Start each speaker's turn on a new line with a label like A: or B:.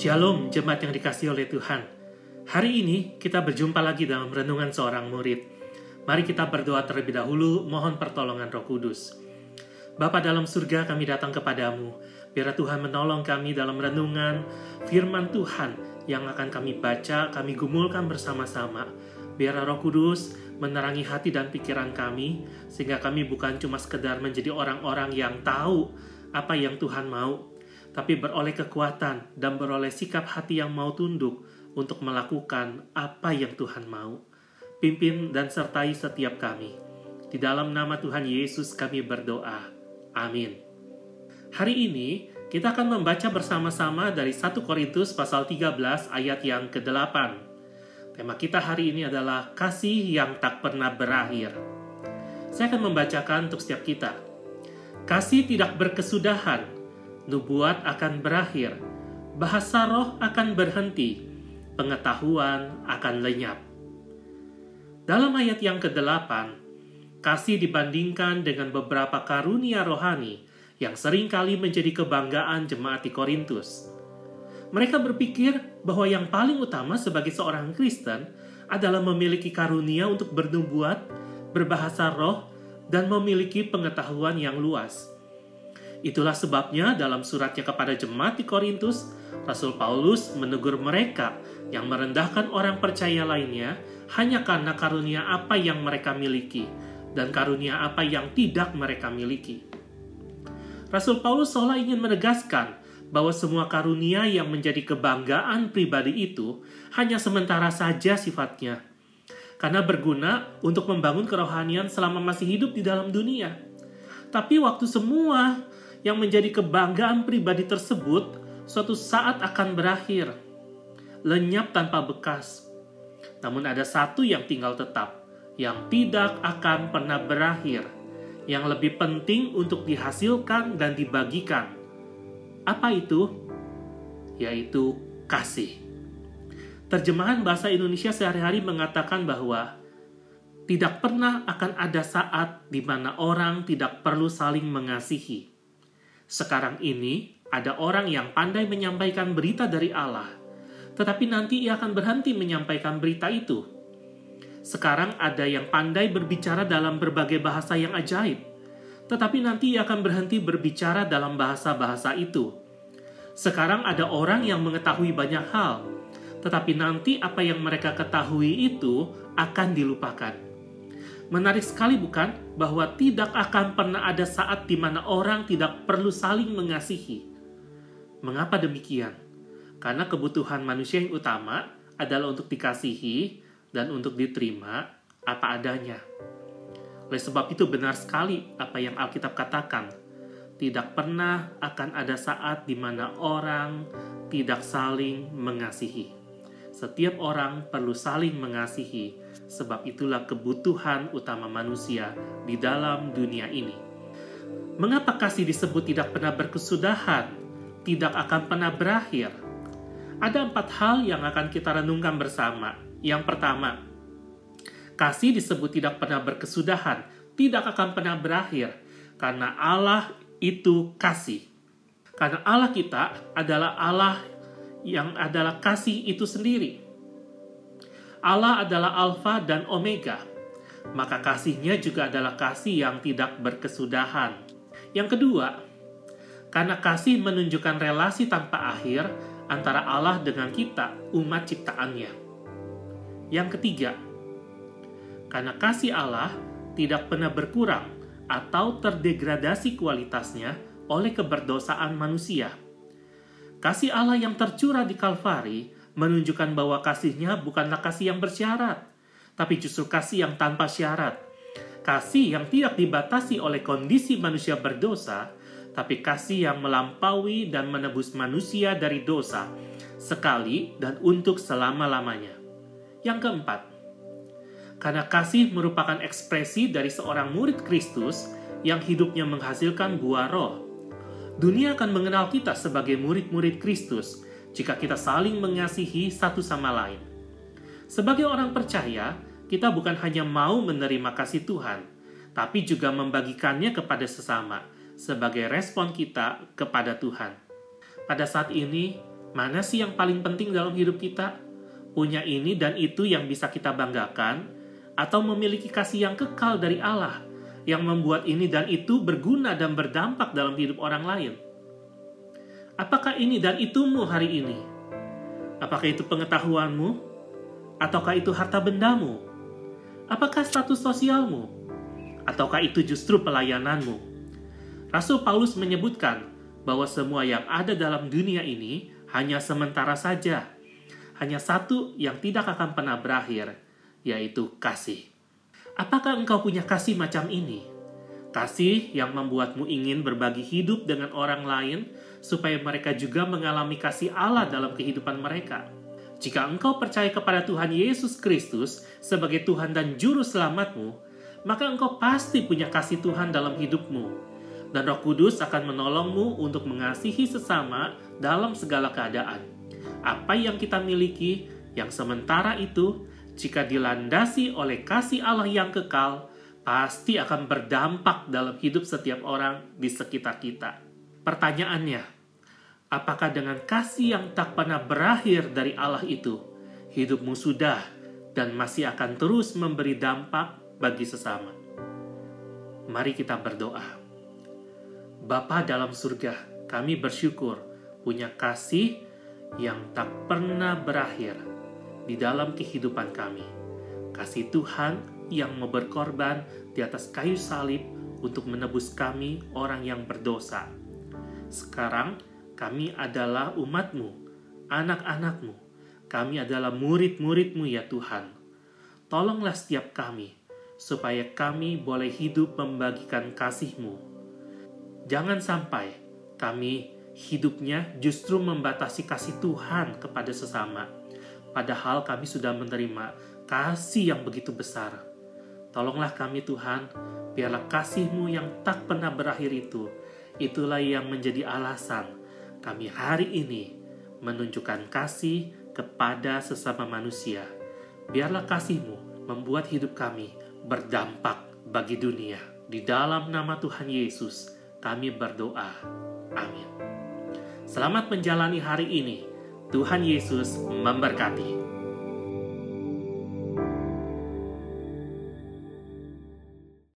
A: Shalom jemaat yang dikasih oleh Tuhan. Hari ini kita berjumpa lagi dalam renungan seorang murid. Mari kita berdoa terlebih dahulu, mohon pertolongan Roh Kudus. Bapa dalam surga kami datang kepadamu. Biar Tuhan menolong kami dalam renungan firman Tuhan yang akan kami baca, kami gumulkan bersama-sama. Biar Roh Kudus menerangi hati dan pikiran kami, sehingga kami bukan cuma sekedar menjadi orang-orang yang tahu apa yang Tuhan mau, tapi beroleh kekuatan dan beroleh sikap hati yang mau tunduk untuk melakukan apa yang Tuhan mau. Pimpin dan sertai setiap kami. Di dalam nama Tuhan Yesus kami berdoa. Amin. Hari ini kita akan membaca bersama-sama dari 1 Korintus pasal 13 ayat yang ke-8. Tema kita hari ini adalah kasih yang tak pernah berakhir. Saya akan membacakan untuk setiap kita. Kasih tidak berkesudahan, nubuat akan berakhir, bahasa roh akan berhenti, pengetahuan akan lenyap. Dalam ayat yang ke-8, kasih dibandingkan dengan beberapa karunia rohani yang sering kali menjadi kebanggaan jemaat di Korintus. Mereka berpikir bahwa yang paling utama sebagai seorang Kristen adalah memiliki karunia untuk bernubuat, berbahasa roh, dan memiliki pengetahuan yang luas. Itulah sebabnya dalam suratnya kepada jemaat di Korintus, Rasul Paulus menegur mereka yang merendahkan orang percaya lainnya hanya karena karunia apa yang mereka miliki dan karunia apa yang tidak mereka miliki. Rasul Paulus seolah ingin menegaskan bahwa semua karunia yang menjadi kebanggaan pribadi itu hanya sementara saja sifatnya, karena berguna untuk membangun kerohanian selama masih hidup di dalam dunia. Tapi waktu semua yang menjadi kebanggaan pribadi tersebut suatu saat akan berakhir, lenyap tanpa bekas. Namun ada satu yang tinggal tetap, yang tidak akan pernah berakhir, yang lebih penting untuk dihasilkan dan dibagikan. Apa itu? Yaitu kasih. Terjemahan bahasa Indonesia sehari-hari mengatakan bahwa tidak pernah akan ada saat di mana orang tidak perlu saling mengasihi. Sekarang ini ada orang yang pandai menyampaikan berita dari Allah, tetapi nanti ia akan berhenti menyampaikan berita itu. Sekarang ada yang pandai berbicara dalam berbagai bahasa yang ajaib, tetapi nanti ia akan berhenti berbicara dalam bahasa-bahasa itu. Sekarang ada orang yang mengetahui banyak hal, tetapi nanti apa yang mereka ketahui itu akan dilupakan. Menarik sekali bukan bahwa tidak akan pernah ada saat di mana orang tidak perlu saling mengasihi. Mengapa demikian? Karena kebutuhan manusia yang utama adalah untuk dikasihi dan untuk diterima apa adanya. Oleh sebab itu benar sekali apa yang Alkitab katakan. Tidak pernah akan ada saat di mana orang tidak saling mengasihi. Setiap orang perlu saling mengasihi, sebab itulah kebutuhan utama manusia di dalam dunia ini. Mengapa kasih disebut tidak pernah berkesudahan, tidak akan pernah berakhir? Ada empat hal yang akan kita renungkan bersama. Yang pertama, kasih disebut tidak pernah berkesudahan, tidak akan pernah berakhir, karena Allah itu kasih. Karena Allah kita adalah Allah yang adalah kasih itu sendiri. Allah adalah Alfa dan Omega, maka kasihnya juga adalah kasih yang tidak berkesudahan. Yang kedua, karena kasih menunjukkan relasi tanpa akhir antara Allah dengan kita, umat ciptaannya. Yang ketiga, karena kasih Allah tidak pernah berkurang atau terdegradasi kualitasnya oleh keberdosaan manusia Kasih Allah yang tercurah di Kalvari menunjukkan bahwa kasihnya bukanlah kasih yang bersyarat, tapi justru kasih yang tanpa syarat. Kasih yang tidak dibatasi oleh kondisi manusia berdosa, tapi kasih yang melampaui dan menebus manusia dari dosa, sekali dan untuk selama-lamanya. Yang keempat, karena kasih merupakan ekspresi dari seorang murid Kristus yang hidupnya menghasilkan buah roh, Dunia akan mengenal kita sebagai murid-murid Kristus jika kita saling mengasihi satu sama lain. Sebagai orang percaya, kita bukan hanya mau menerima kasih Tuhan, tapi juga membagikannya kepada sesama sebagai respon kita kepada Tuhan. Pada saat ini, Mana sih yang paling penting dalam hidup kita? Punya ini dan itu yang bisa kita banggakan, atau memiliki kasih yang kekal dari Allah yang membuat ini dan itu berguna dan berdampak dalam hidup orang lain? Apakah ini dan itumu hari ini? Apakah itu pengetahuanmu? Ataukah itu harta bendamu? Apakah status sosialmu? Ataukah itu justru pelayananmu? Rasul Paulus menyebutkan bahwa semua yang ada dalam dunia ini hanya sementara saja. Hanya satu yang tidak akan pernah berakhir, yaitu kasih. Apakah engkau punya kasih macam ini? Kasih yang membuatmu ingin berbagi hidup dengan orang lain supaya mereka juga mengalami kasih Allah dalam kehidupan mereka. Jika engkau percaya kepada Tuhan Yesus Kristus sebagai Tuhan dan Juru Selamatmu, maka engkau pasti punya kasih Tuhan dalam hidupmu. Dan Roh Kudus akan menolongmu untuk mengasihi sesama dalam segala keadaan. Apa yang kita miliki yang sementara itu, jika dilandasi oleh kasih Allah yang kekal, pasti akan berdampak dalam hidup setiap orang di sekitar kita. Pertanyaannya, apakah dengan kasih yang tak pernah berakhir dari Allah itu, hidupmu sudah dan masih akan terus memberi dampak bagi sesama? Mari kita berdoa. Bapa dalam surga, kami bersyukur punya kasih yang tak pernah berakhir di dalam kehidupan kami. Kasih Tuhan yang mau berkorban di atas kayu salib untuk menebus kami orang yang berdosa. Sekarang kami adalah umatmu, anak-anakmu. Kami adalah murid-muridmu ya Tuhan. Tolonglah setiap kami, supaya kami boleh hidup membagikan kasih-Mu. Jangan sampai kami hidupnya justru membatasi kasih Tuhan kepada sesama. Padahal kami sudah menerima kasih yang begitu besar. Tolonglah kami Tuhan, biarlah kasih-Mu yang tak pernah berakhir itu, itulah yang menjadi alasan kami hari ini menunjukkan kasih kepada sesama manusia. Biarlah kasih-Mu membuat hidup kami berdampak bagi dunia. Di dalam nama Tuhan Yesus, kami berdoa. Amin. Selamat menjalani hari ini. Tuhan Yesus memberkati.